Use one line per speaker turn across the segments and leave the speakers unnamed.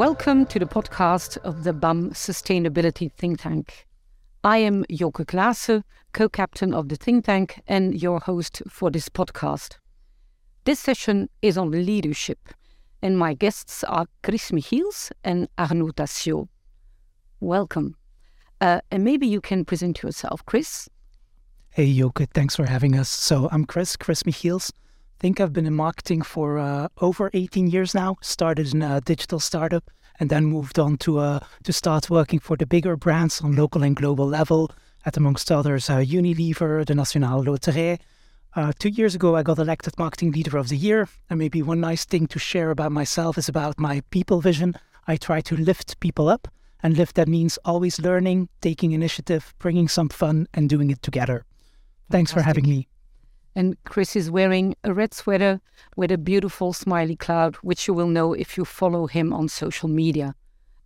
Welcome to the podcast of the BAM Sustainability Think Tank. I am Joke Claessen, co captain of the think tank and your host for this podcast. This session is on leadership, and my guests are Chris Michiels and Arnaud Tassiot. Welcome. Uh, and maybe you can present yourself, Chris.
Hey, Joke, thanks for having us. So, I'm Chris, Chris Michiels. I think I've been in marketing for uh, over 18 years now. Started in a digital startup and then moved on to uh, to start working for the bigger brands on local and global level, at amongst others uh, Unilever, the Nationale Loterij. Uh, two years ago, I got elected Marketing Leader of the Year. And maybe one nice thing to share about myself is about my people vision. I try to lift people up, and lift that means always learning, taking initiative, bringing some fun, and doing it together. Thanks for having me.
And Chris is wearing a red sweater with a beautiful smiley cloud, which you will know if you follow him on social media.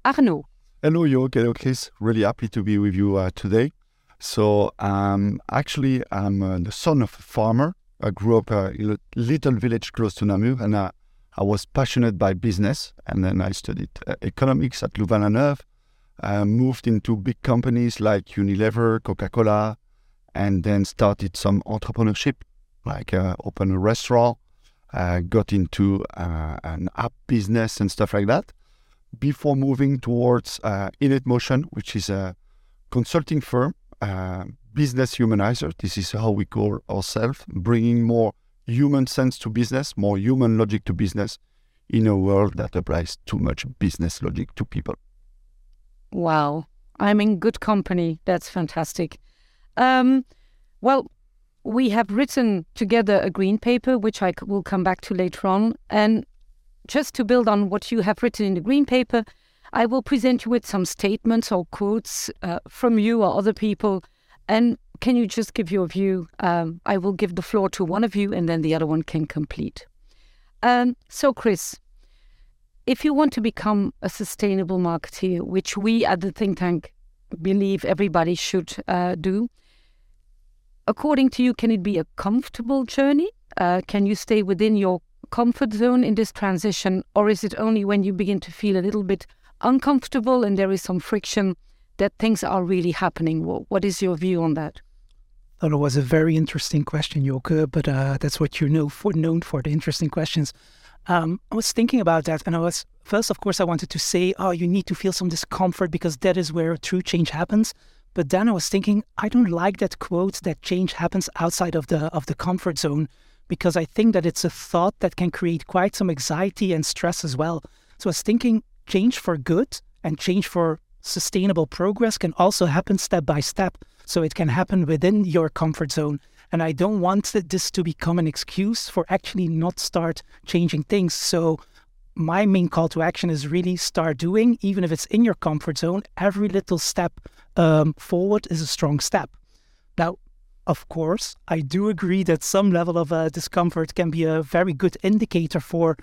Arnaud.
Hello, Joke. Hello, Chris. Really happy to be with you uh, today. So, um, actually, I'm uh, the son of a farmer. I grew up uh, in a little village close to Namur, and uh, I was passionate by business. And then I studied uh, economics at Louvain-la-Neuve. I moved into big companies like Unilever, Coca-Cola, and then started some entrepreneurship like uh, open a restaurant, uh, got into uh, an app business and stuff like that before moving towards uh, Innate Motion, which is a consulting firm, uh, business humanizer. This is how we call ourselves, bringing more human sense to business, more human logic to business in a world that applies too much business logic to people.
Wow. I'm in good company. That's fantastic. Um, well, we have written together a green paper, which I will come back to later on. And just to build on what you have written in the green paper, I will present you with some statements or quotes uh, from you or other people. And can you just give your view? Um, I will give the floor to one of you, and then the other one can complete. Um, so, Chris, if you want to become a sustainable marketeer, which we at the think tank believe everybody should uh, do, according to you, can it be a comfortable journey? Uh, can you stay within your comfort zone in this transition, or is it only when you begin to feel a little bit uncomfortable and there is some friction that things are really happening? What is your view on that?
That was a very interesting question, Joke, but uh, that's what you're know for, known for, the interesting questions. Um, I was thinking about that, and I was first, of course, I wanted to say, oh, you need to feel some discomfort because that is where true change happens. But then I was thinking, I don't like that quote that change happens outside of the of the comfort zone because I think that it's a thought that can create quite some anxiety and stress as well. So I was thinking change for good and change for sustainable progress can also happen step by step. So it can happen within your comfort zone. And I don't want this to become an excuse for actually not start changing things. So my main call to action is really start doing, even if it's in your comfort zone, every little step um, forward is a strong step. Now, of course, I do agree that some level of uh, discomfort can be a very good indicator for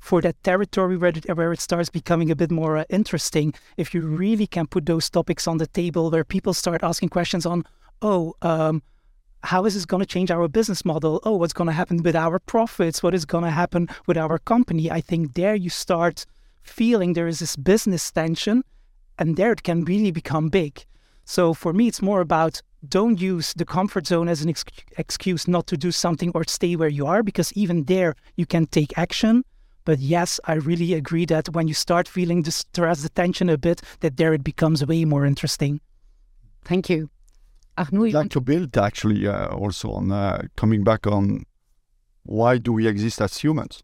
for that territory where it, where it starts becoming a bit more uh, interesting. If you really can put those topics on the table where people start asking questions on, oh, um, how is this going to change our business model? Oh, what's going to happen with our profits? What is going to happen with our company? I think there you start feeling there is this business tension and there it can really become big. So for me, it's more about don't use the comfort zone as an ex- excuse not to do something or stay where you are, because even there you can take action. But yes, I really agree that when you start feeling the stress, the tension a bit, that there it becomes way more interesting.
Thank you.
Arnaud, I'd like to build actually uh, also on uh, coming back on why do we exist as humans?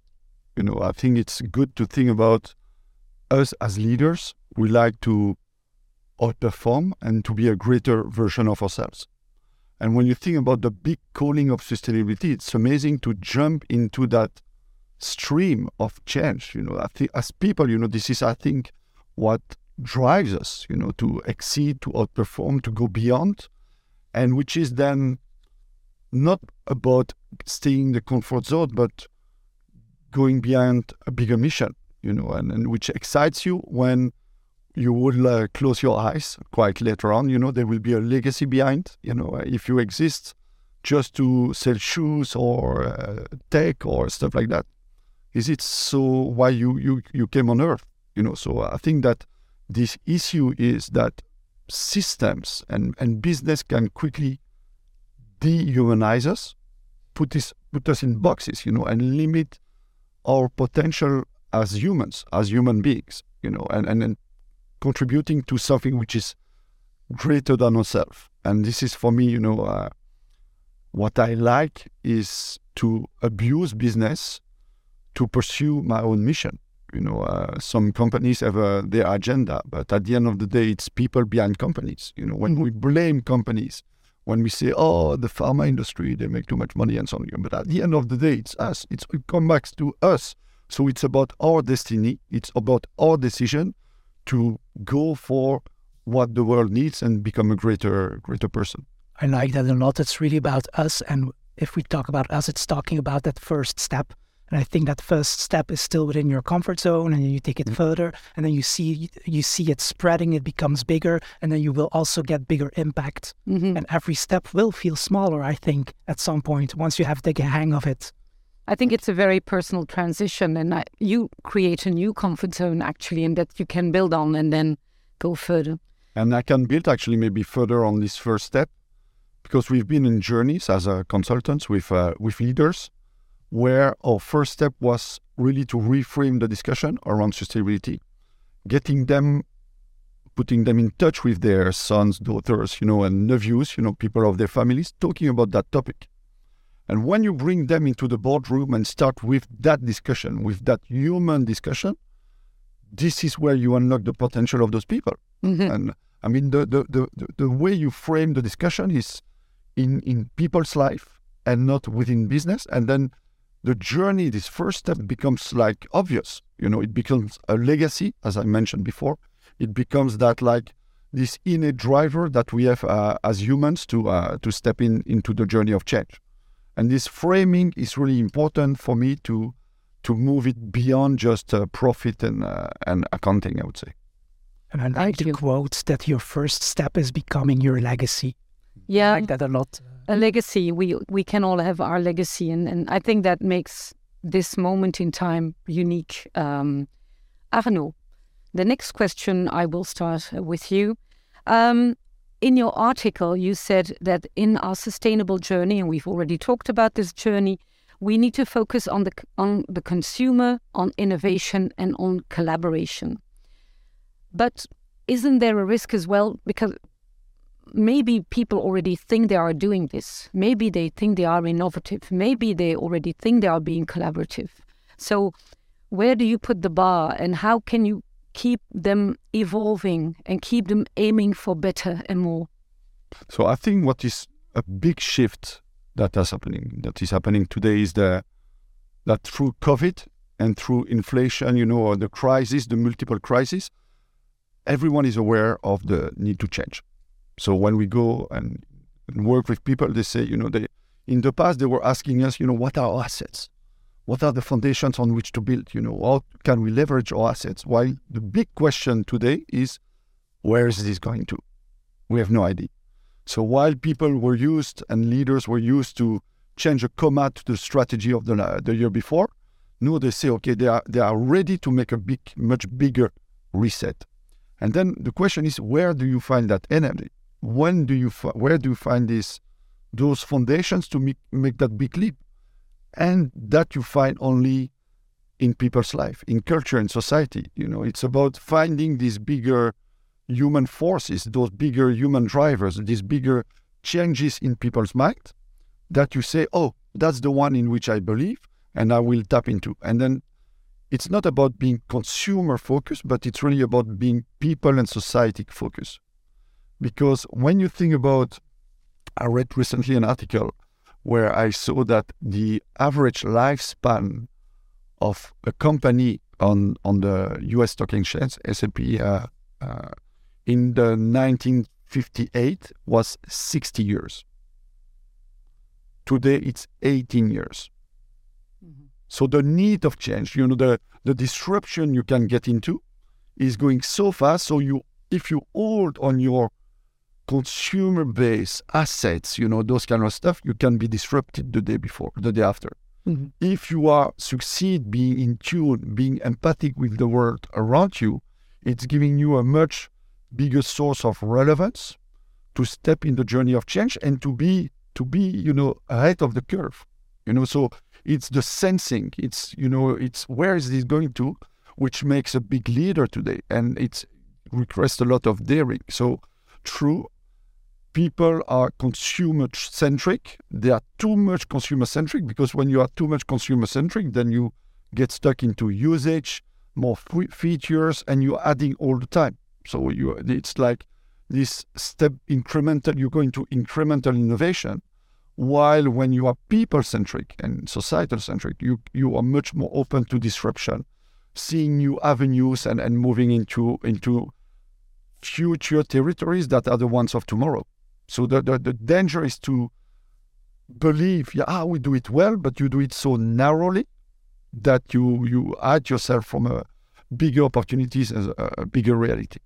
You know, I think it's good to think about us as leaders we like to outperform and to be a greater version of ourselves. And when you think about the big calling of sustainability, it's amazing to jump into that stream of change. You know, I think as people, you know, this is, I think, what drives us, you know, to exceed, to outperform, to go beyond, and which is then not about staying in the comfort zone, but going beyond a bigger mission, you know, and, and which excites you when you will uh, close your eyes quite later on. You know, there will be a legacy behind. You know, if you exist just to sell shoes or uh, tech or stuff like that, is it so why you, you, you came on earth? You know, so I think that this issue is that systems and, and business can quickly dehumanize us, put this put us in boxes, you know, and limit our potential as humans, as human beings, you know, and, and, contributing to something which is greater than ourselves. And this is for me, you know, uh, what I like is to abuse business to pursue my own mission. You know, uh, some companies have uh, their agenda, but at the end of the day, it's people behind companies. You know, when mm-hmm. we blame companies, when we say, "Oh, the pharma industry, they make too much money," and so on, but at the end of the day, it's us. It's, it comes back to us. So it's about our destiny. It's about our decision to go for what the world needs and become a greater, greater person.
I like that a lot. It's really about us. And if we talk about us, it's talking about that first step. And I think that first step is still within your comfort zone, and then you take it mm-hmm. further, and then you see you see it spreading. It becomes bigger, and then you will also get bigger impact. Mm-hmm. And every step will feel smaller. I think at some point once you have the hang of it.
I think it's a very personal transition, and I, you create a new comfort zone actually, and that you can build on, and then go further.
And I can build actually maybe further on this first step because we've been in journeys as a consultants with uh, with leaders where our first step was really to reframe the discussion around sustainability, getting them, putting them in touch with their sons, daughters, you know, and nephews, you know, people of their families, talking about that topic. And when you bring them into the boardroom and start with that discussion, with that human discussion, this is where you unlock the potential of those people. Mm-hmm. And I mean, the, the, the, the way you frame the discussion is in, in people's life and not within business. And then the journey, this first step becomes like obvious. You know, it becomes a legacy, as I mentioned before. It becomes that like this innate driver that we have uh, as humans to uh, to step in into the journey of change. And this framing is really important for me to to move it beyond just uh, profit and uh, and accounting. I would say.
And I like the quote that your first step is becoming your legacy.
Yeah,
I like that a lot.
A legacy. We we can all have our legacy, and, and I think that makes this moment in time unique. Um, Arnaud, the next question I will start with you. Um, in your article, you said that in our sustainable journey, and we've already talked about this journey, we need to focus on the on the consumer, on innovation, and on collaboration. But isn't there a risk as well? Because maybe people already think they are doing this. Maybe they think they are innovative. Maybe they already think they are being collaborative. So, where do you put the bar and how can you keep them evolving and keep them aiming for better and more?
So, I think what is a big shift that is happening, that is happening today is the, that through COVID and through inflation, you know, the crisis, the multiple crises, everyone is aware of the need to change. So when we go and, and work with people, they say, you know, they in the past they were asking us, you know, what are our assets? What are the foundations on which to build? You know, how can we leverage our assets? While the big question today is, where is this going to? We have no idea. So while people were used and leaders were used to change a comma to the strategy of the, the year before, now they say, okay, they are they are ready to make a big, much bigger reset. And then the question is, where do you find that energy? When do you where do you find these those foundations to make, make that big leap? And that you find only in people's life in culture and society you know? It's about finding these bigger human forces those bigger human drivers these bigger changes in people's mind that you say oh that's the one in which i believe and i will tap into. And then it's not about being consumer focused but it's really about being people and society focused because when you think about, I read recently an article where I saw that the average lifespan of a company on on the U.S. stock exchange S&P uh, uh, in the 1958 was 60 years. Today it's 18 years. Mm-hmm. So the need of change, you know, the the disruption you can get into, is going so fast. So you, if you hold on your consumer based assets, you know, those kind of stuff, you can be disrupted the day before, the day after. Mm-hmm. If you are succeed being in tune, being empathic with the world around you, it's giving you a much bigger source of relevance to step in the journey of change and to be to be you know ahead of the curve you know so it's the sensing it's you know it's where is this going to which makes a big leader today and it's requires a lot of daring so true people are consumer centric they are too much consumer centric because when you are too much consumer centric then you get stuck into usage more features and you're adding all the time. So you it's like this step incremental you're going to incremental innovation while when you are people centric and societal centric you you are much more open to disruption seeing new avenues and, and moving into into future territories that are the ones of tomorrow so the, the, the danger is to believe yeah ah, we do it well but you do it so narrowly that you you add yourself from a bigger opportunities as a, a bigger reality.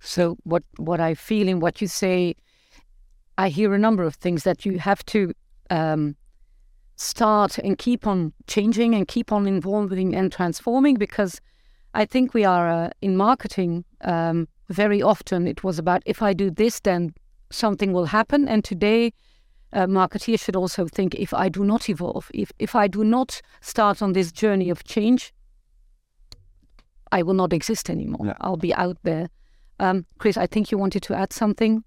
So what what I feel in what you say, I hear a number of things that you have to um, start and keep on changing and keep on evolving and transforming because I think we are uh, in marketing um, very often it was about if I do this then something will happen and today uh, marketeers should also think if I do not evolve if if I do not start on this journey of change I will not exist anymore yeah. I'll be out there um, Chris, I think you wanted to add something.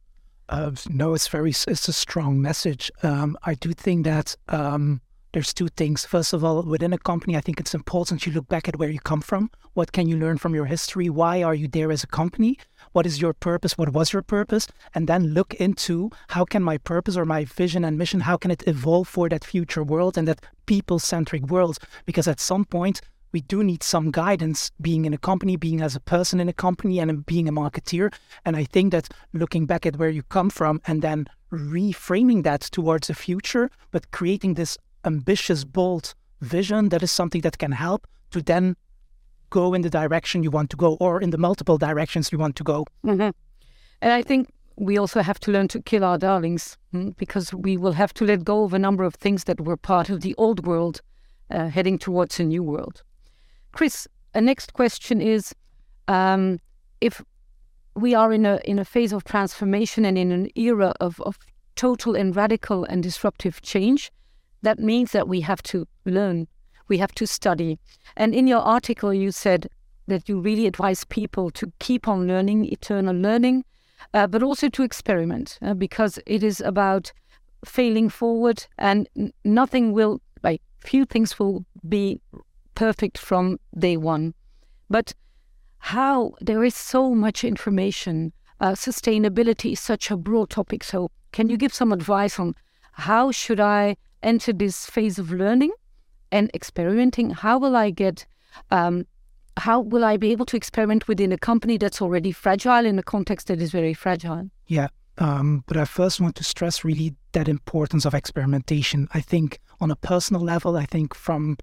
Uh, no, it's very it's a strong message. Um, I do think that um, there's two things. First of all, within a company, I think it's important you look back at where you come from. What can you learn from your history? Why are you there as a company? What is your purpose? What was your purpose? And then look into how can my purpose or my vision and mission how can it evolve for that future world and that people-centric world? Because at some point we do need some guidance being in a company, being as a person in a company, and being a marketeer. And I think that looking back at where you come from and then reframing that towards the future, but creating this ambitious, bold vision, that is something that can help to then go in the direction you want to go or in the multiple directions you want to go.
Mm-hmm. And I think we also have to learn to kill our darlings hmm, because we will have to let go of a number of things that were part of the old world, uh, heading towards a new world. Chris, a next question is um, if we are in a in a phase of transformation and in an era of, of total and radical and disruptive change, that means that we have to learn, we have to study. And in your article, you said that you really advise people to keep on learning, eternal learning, uh, but also to experiment uh, because it is about failing forward and nothing will, like, few things will be perfect from day one. But how there is so much information, uh, sustainability is such a broad topic. So, can you give some advice on how should I enter this phase of learning and experimenting? How will I get? Um, how will I be able to experiment within a company that's already fragile in a context that is very fragile?
Yeah. Um, but I first want to stress really that importance of experimentation. I think on a personal level, I think from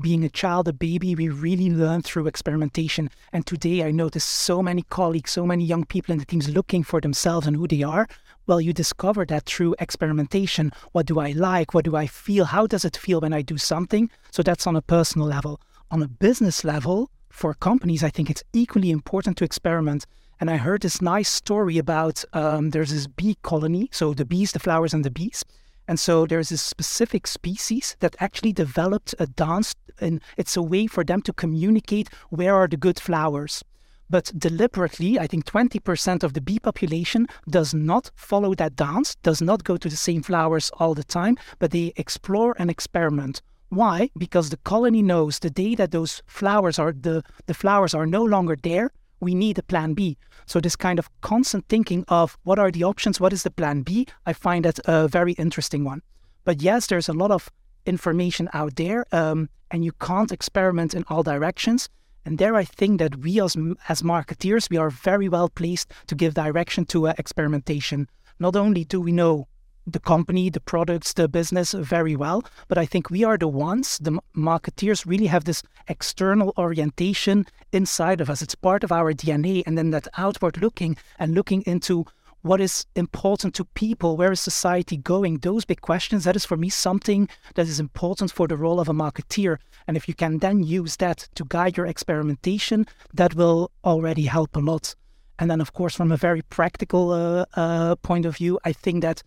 being a child, a baby, we really learn through experimentation. And today I notice so many colleagues, so many young people in the teams looking for themselves and who they are. Well, you discover that through experimentation. What do I like? What do I feel? How does it feel when I do something? So that's on a personal level. On a business level, for companies, I think it's equally important to experiment. And I heard this nice story about um, there's this bee colony, so the bees, the flowers, and the bees and so there's a specific species that actually developed a dance, and it's a way for them to communicate where are the good flowers. But deliberately, I think 20% of the bee population does not follow that dance, does not go to the same flowers all the time, but they explore and experiment. Why? Because the colony knows the day that those flowers are the, the flowers are no longer there, we need a plan B. So this kind of constant thinking of what are the options, what is the plan B, I find that a very interesting one. But yes, there's a lot of information out there, um, and you can't experiment in all directions. And there, I think that we as as marketeers, we are very well placed to give direction to uh, experimentation. Not only do we know the company, the products, the business very well. But I think we are the ones, the marketeers, really have this external orientation inside of us. It's part of our DNA. And then that outward looking and looking into what is important to people, where is society going, those big questions, that is for me something that is important for the role of a marketeer. And if you can then use that to guide your experimentation, that will already help a lot. And then, of course, from a very practical uh, uh, point of view, I think that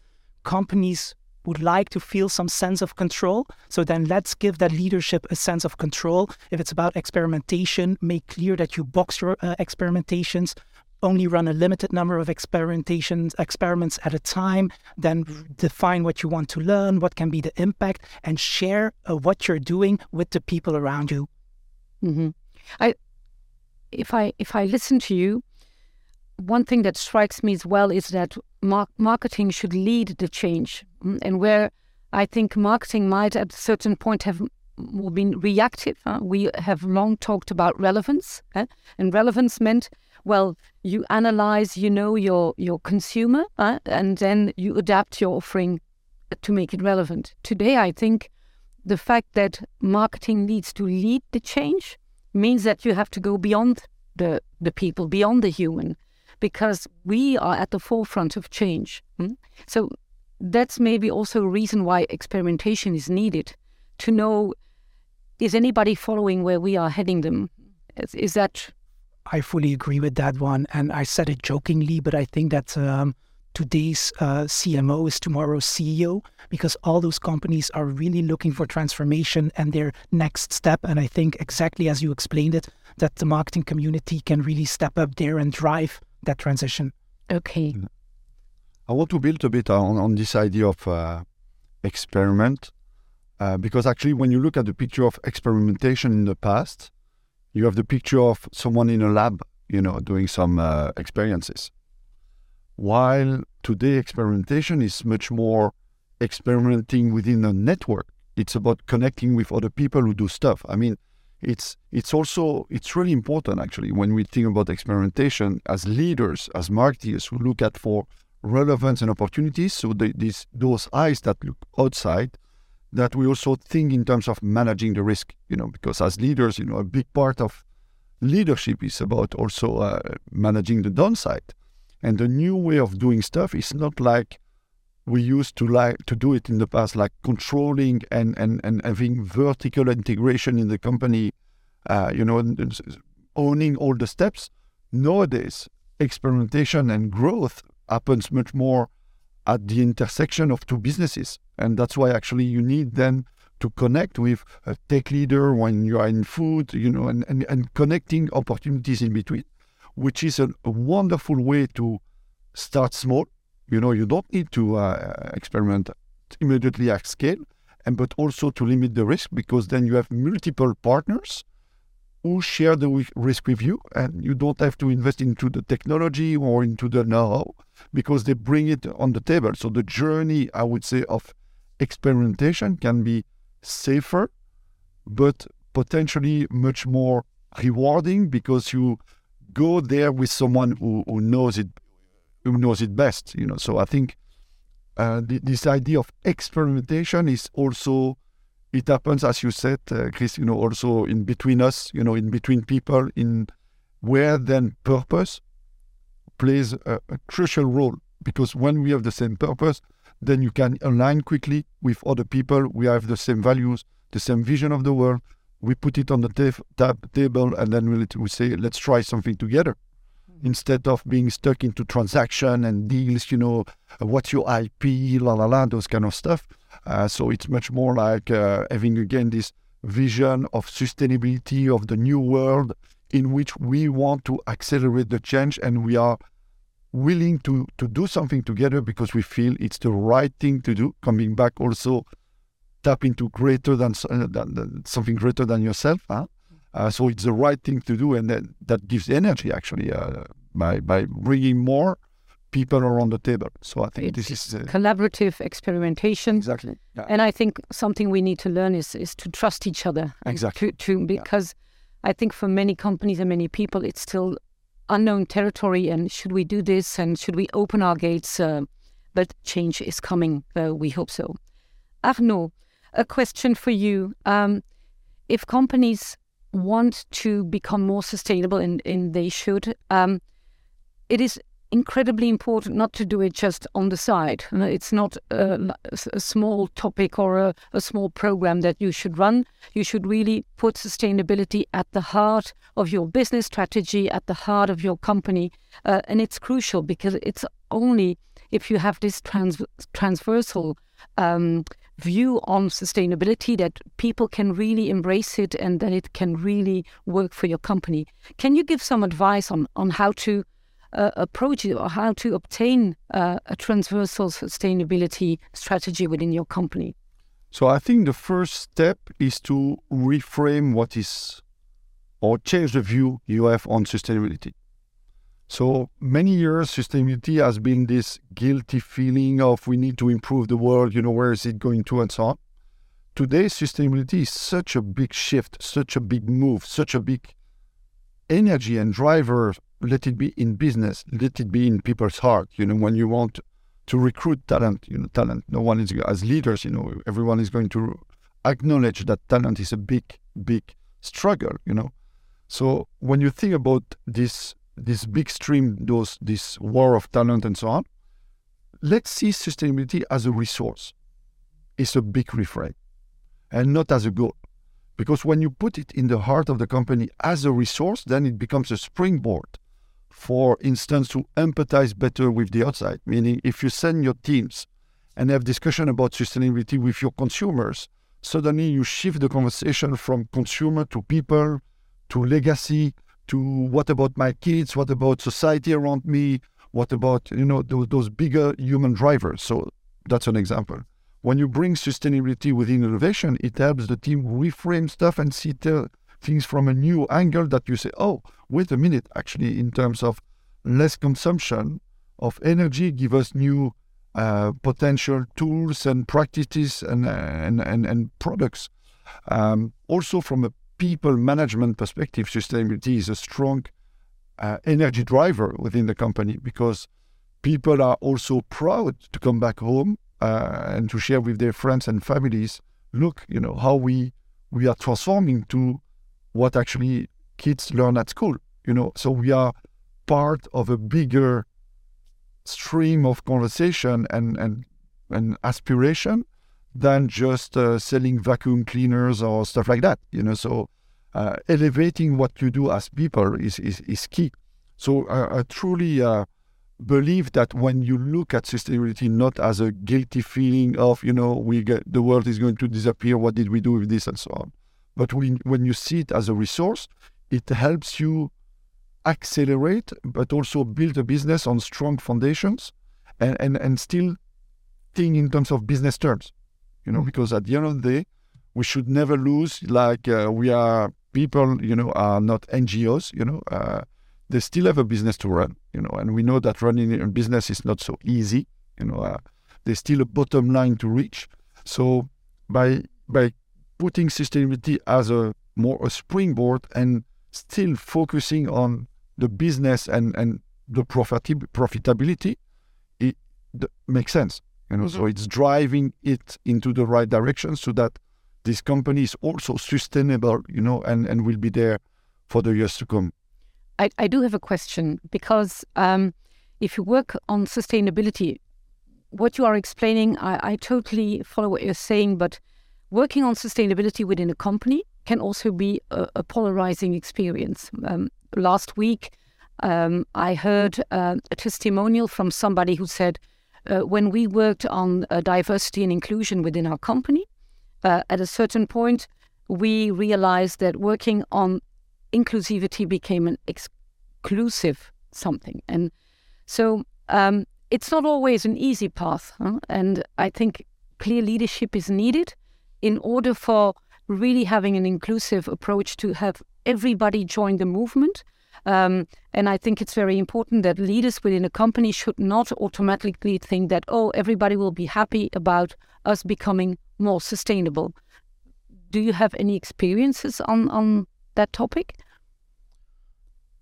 companies would like to feel some sense of control. So then let's give that leadership a sense of control. If it's about experimentation, make clear that you box your uh, experimentations, only run a limited number of experimentations experiments at a time then define what you want to learn what can be the impact and share uh, what you're doing with the people around you
mm-hmm. i if i if i listen to you one thing that strikes me as well is that mar- marketing should lead the change mm, and where i think marketing might at a certain point have been reactive uh, we have long talked about relevance uh, and relevance meant well, you analyze, you know your your consumer, uh, and then you adapt your offering to make it relevant. Today, I think the fact that marketing needs to lead the change means that you have to go beyond the the people, beyond the human, because we are at the forefront of change. Hmm? So that's maybe also a reason why experimentation is needed to know is anybody following where we are heading them? Is, is that
I fully agree with that one. And I said it jokingly, but I think that um, today's uh, CMO is tomorrow's CEO because all those companies are really looking for transformation and their next step. And I think, exactly as you explained it, that the marketing community can really step up there and drive that transition.
Okay.
I want to build a bit on, on this idea of uh, experiment uh, because actually, when you look at the picture of experimentation in the past, you have the picture of someone in a lab, you know, doing some uh, experiences. While today experimentation is much more experimenting within a network. It's about connecting with other people who do stuff. I mean, it's it's also it's really important actually when we think about experimentation as leaders, as marketers who look at for relevance and opportunities. So the, these those eyes that look outside that we also think in terms of managing the risk, you know, because as leaders, you know, a big part of leadership is about also uh, managing the downside. And the new way of doing stuff is not like we used to like to do it in the past, like controlling and, and, and having vertical integration in the company, uh, you know, owning all the steps. Nowadays, experimentation and growth happens much more at the intersection of two businesses. And that's why actually you need then to connect with a tech leader when you are in food, you know, and, and, and connecting opportunities in between, which is a, a wonderful way to start small. You know, you don't need to uh, experiment immediately at scale, and but also to limit the risk because then you have multiple partners who share the risk with you, and you don't have to invest into the technology or into the know-how because they bring it on the table. So the journey, I would say, of experimentation can be safer, but potentially much more rewarding because you go there with someone who, who knows it who knows it best. You know, so I think uh, this idea of experimentation is also it happens as you said, uh, Chris. You know, also in between us. You know, in between people, in where then purpose plays a, a crucial role because when we have the same purpose, then you can align quickly with other people. We have the same values, the same vision of the world. We put it on the tab, tab table, and then we, we say, let's try something together. Instead of being stuck into transaction and deals, you know, what's your IP, la la la, those kind of stuff. Uh, so it's much more like uh, having again this vision of sustainability of the new world in which we want to accelerate the change and we are willing to to do something together because we feel it's the right thing to do. Coming back also tap into greater than, uh, than something greater than yourself. Huh? Uh, so it's the right thing to do, and that, that gives energy actually uh, by by bringing more people around the table. So I think
it's
this is
uh, collaborative experimentation.
Exactly. Yeah.
And I think something we need to learn is is to trust each other.
Exactly.
To, to because yeah. I think for many companies and many people, it's still unknown territory and should we do this and should we open our gates? Uh, but change is coming. We hope so. Arnaud, a question for you. Um, if companies want to become more sustainable, and, and they should, um, it is incredibly important not to do it just on the side. It's not a, a small topic or a, a, small program that you should run. You should really put sustainability at the heart of your business strategy, at the heart of your company. Uh, and it's crucial because it's only if you have this trans- transversal um, view on sustainability that people can really embrace it and that it can really work for your company. Can you give some advice on, on how to uh, approach it or how to obtain uh, a transversal sustainability strategy within your company?
So I think the first step is to reframe what is or change the view you have on sustainability. So many years, sustainability has been this guilty feeling of we need to improve the world, you know, where is it going to, and so on. Today, sustainability is such a big shift, such a big move, such a big energy and driver. Let it be in business, let it be in people's heart. You know, when you want to recruit talent, you know, talent, no one is, as leaders, you know, everyone is going to acknowledge that talent is a big, big struggle, you know. So when you think about this this big stream, those this war of talent and so on. Let's see sustainability as a resource. It's a big refrain, and not as a goal. Because when you put it in the heart of the company as a resource, then it becomes a springboard. For instance, to empathize better with the outside. Meaning, if you send your teams and have discussion about sustainability with your consumers, suddenly you shift the conversation from consumer to people to legacy to what about my kids? What about society around me? What about you know those, those bigger human drivers? So that's an example. When you bring sustainability within innovation, it helps the team reframe stuff and see things from a new angle that you say, oh, wait a minute, actually, in terms of less consumption of energy, give us new uh, potential tools and practices and, and, and, and products. Um, also, from a people management perspective, sustainability is a strong uh, energy driver within the company because people are also proud to come back home uh, and to share with their friends and families. Look, you know how we we are transforming to what actually kids learn at school. You know, so we are part of a bigger stream of conversation and and and aspiration than just uh, selling vacuum cleaners or stuff like that. You know, so uh, elevating what you do as people is is, is key. So I, I truly uh, believe that when you look at sustainability not as a guilty feeling of you know we get the world is going to disappear, what did we do with this and so on, but when when you see it as a resource, it helps you accelerate, but also build a business on strong foundations, and and and still think in terms of business terms you know, because at the end of the day, we should never lose like uh, we are people, you know, are not NGOs, you know, uh, they still have a business to run, you know, and we know that running a business is not so easy, you know, uh, there's still a bottom line to reach. So by by putting sustainability as a more a springboard and still focusing on the business and and the profit- profitability, it makes sense. You know, mm-hmm. so it's driving it into the right direction so that this company is also sustainable, you know, and, and will be there for the years to come.
I, I do have a question because um, if you work on sustainability, what you are explaining, I, I totally follow what you're saying, but working on sustainability within a company can also be a, a polarizing experience. Um, last week, um, I heard uh, a testimonial from somebody who said, uh, when we worked on uh, diversity and inclusion within our company, uh, at a certain point, we realized that working on inclusivity became an exclusive something. And so um, it's not always an easy path. Huh? And I think clear leadership is needed in order for really having an inclusive approach to have everybody join the movement um, and I think it's very important that leaders within a company should not automatically think that, oh, everybody will be happy about us becoming more sustainable. Do you have any experiences on, on that topic?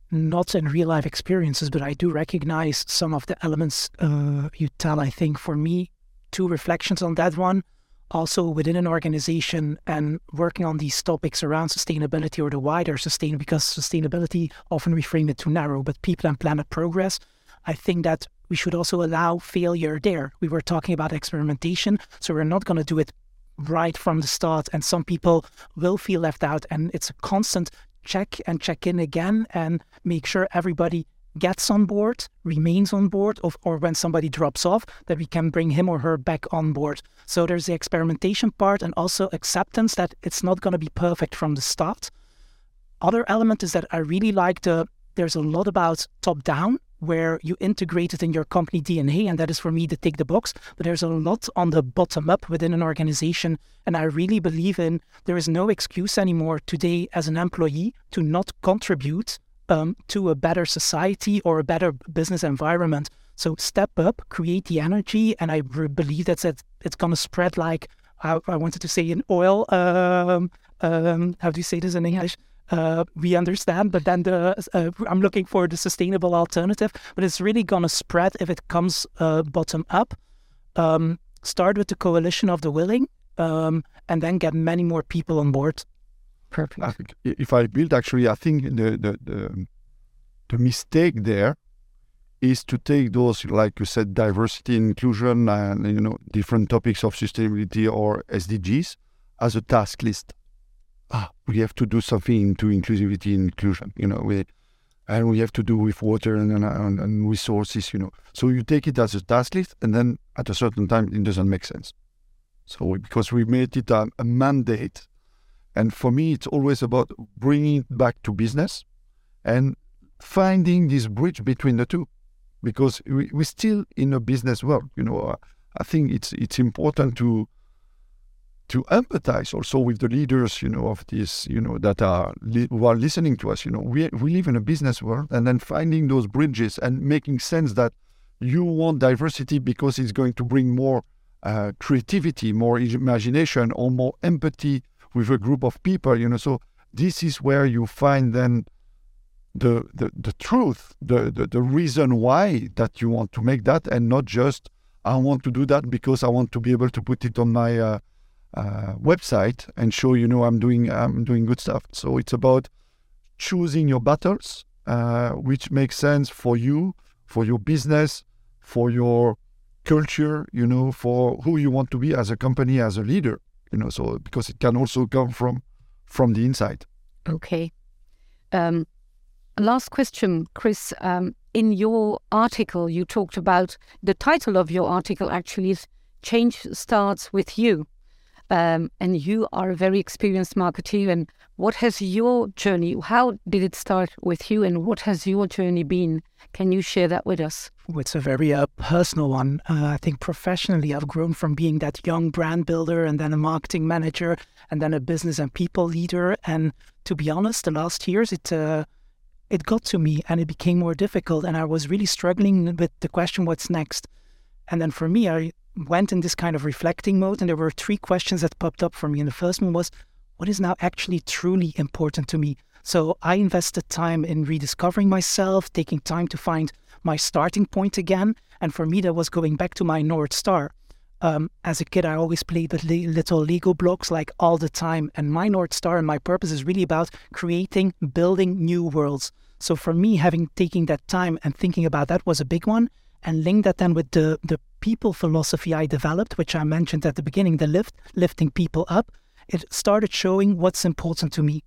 Not in real life experiences, but I do recognize some of the elements uh, you tell. I think for me, two reflections on that one also within an organization and working on these topics around sustainability or the wider sustain because sustainability often we frame it too narrow, but people and planet progress. I think that we should also allow failure there. We were talking about experimentation, so we're not going to do it right from the start. And some people will feel left out, and it's a constant check and check in again and make sure everybody gets on board, remains on board, or, or when somebody drops off, that we can bring him or her back on board. So there's the experimentation part and also acceptance that it's not going to be perfect from the start. Other element is that I really like the there's a lot about top down where you integrate it in your company DNA, and that is for me to take the box. But there's a lot on the bottom up within an organization, and I really believe in there is no excuse anymore today as an employee to not contribute um, to a better society or a better business environment. So step up, create the energy, and I believe that's it. It's going to spread like I, I, wanted to say in oil. Um, um, how do you say this in English? Uh, we understand, but then the uh, I'm looking for the sustainable alternative. But it's really going to spread if it comes uh, bottom up. Um, start with the coalition of the willing, um, and then get many more people on board.
Perfect.
if I build, actually, I think the, the, the, the mistake there is to take those, like you said, diversity, inclusion, and you know, different topics of sustainability or SDGs as a task list. Ah, we have to do something to inclusivity and inclusion. You know, we and we have to do with water and, and, and resources. You know, so you take it as a task list, and then at a certain time, it doesn't make sense. So because we made it a, a mandate and for me, it's always about bringing it back to business and finding this bridge between the two, because we, we're still in a business world. You know, uh, I think it's it's important to to empathize also with the leaders, you know, of this, you know, that are li- who are listening to us. You know, we we live in a business world, and then finding those bridges and making sense that you want diversity because it's going to bring more uh, creativity, more imagination, or more empathy with a group of people, you know. So this is where you find then the the, the truth, the, the, the reason why that you want to make that, and not just I want to do that because I want to be able to put it on my uh, uh, website and show you know I'm doing I'm doing good stuff. So it's about choosing your battles, uh, which makes sense for you, for your business, for your culture, you know, for who you want to be as a company, as a leader you know so because it can also come from from the inside.
Okay. Um, last question chris. Um, in your article you talked about the title of your article actually is change starts with you um, and you are a very experienced marketer and what has your journey how did it start with you and what has your journey been can you share that with us
it's a very uh, personal one. Uh, I think professionally, I've grown from being that young brand builder and then a marketing manager and then a business and people leader. And to be honest, the last years, it uh, it got to me and it became more difficult. And I was really struggling with the question, what's next? And then for me, I went in this kind of reflecting mode. And there were three questions that popped up for me. And the first one was, what is now actually truly important to me? So I invested time in rediscovering myself, taking time to find my starting point again. And for me, that was going back to my North Star. Um, as a kid, I always played with little Lego blocks like all the time. And my North Star and my purpose is really about creating, building new worlds. So for me, having taking that time and thinking about that was a big one. And link that then with the, the people philosophy I developed, which I mentioned at the beginning, the lift, lifting people up. It started showing what's important to me.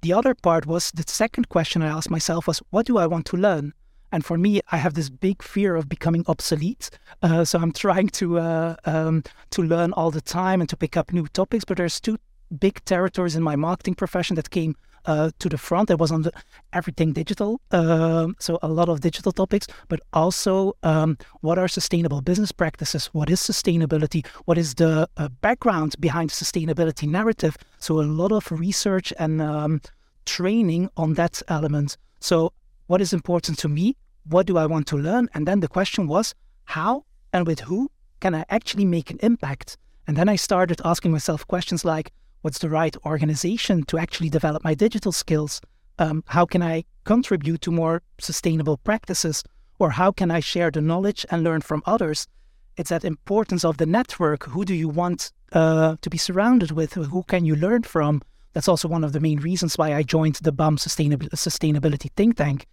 The other part was the second question I asked myself was, what do I want to learn? And for me, I have this big fear of becoming obsolete. Uh, so I'm trying to uh, um, to learn all the time and to pick up new topics. But there's two big territories in my marketing profession that came uh, to the front. It was on the everything digital, um, so a lot of digital topics, but also um, what are sustainable business practices? What is sustainability? What is the uh, background behind the sustainability narrative? So a lot of research and um, training on that element. So what is important to me? What do I want to learn? And then the question was, how and with who can I actually make an impact? And then I started asking myself questions like, what's the right organization to actually develop my digital skills? Um, how can I contribute to more sustainable practices? Or how can I share the knowledge and learn from others? It's that importance of the network. Who do you want uh, to be surrounded with? Who can you learn from? That's also one of the main reasons why I joined the BAM Sustainability Think Tank.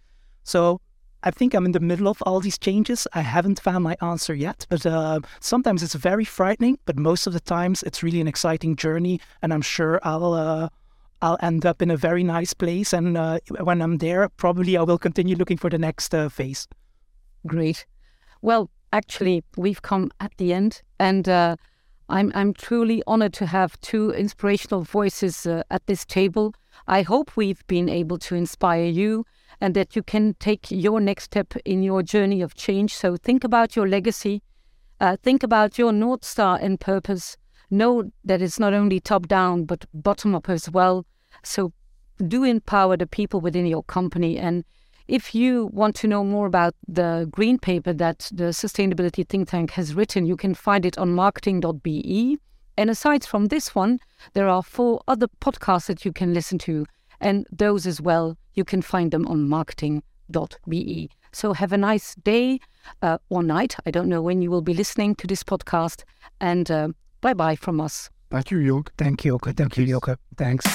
So I think I'm in the middle of all these changes. I haven't found my answer yet, but uh, sometimes it's very frightening. But most of the times, it's really an exciting journey, and I'm sure I'll uh, I'll end up in a very nice place. And uh, when I'm there, probably I will continue looking for the next uh, phase.
Great. Well, actually, we've come at the end, and uh, I'm I'm truly honored to have two inspirational voices uh, at this table. I hope we've been able to inspire you and that you can take your next step in your journey of change. So think about your legacy, uh, think about your North Star and purpose. Know that it's not only top down, but bottom up as well. So do empower the people within your company. And if you want to know more about the green paper that the sustainability think tank has written, you can find it on marketing.be. And aside from this one, there are four other podcasts that you can listen to. And those as well, you can find them on marketing.be. So have a nice day uh, or night. I don't know when you will be listening to this podcast. And uh, bye bye from us.
Thank you, Joke.
Thank you, Thank you, Joke. Thanks.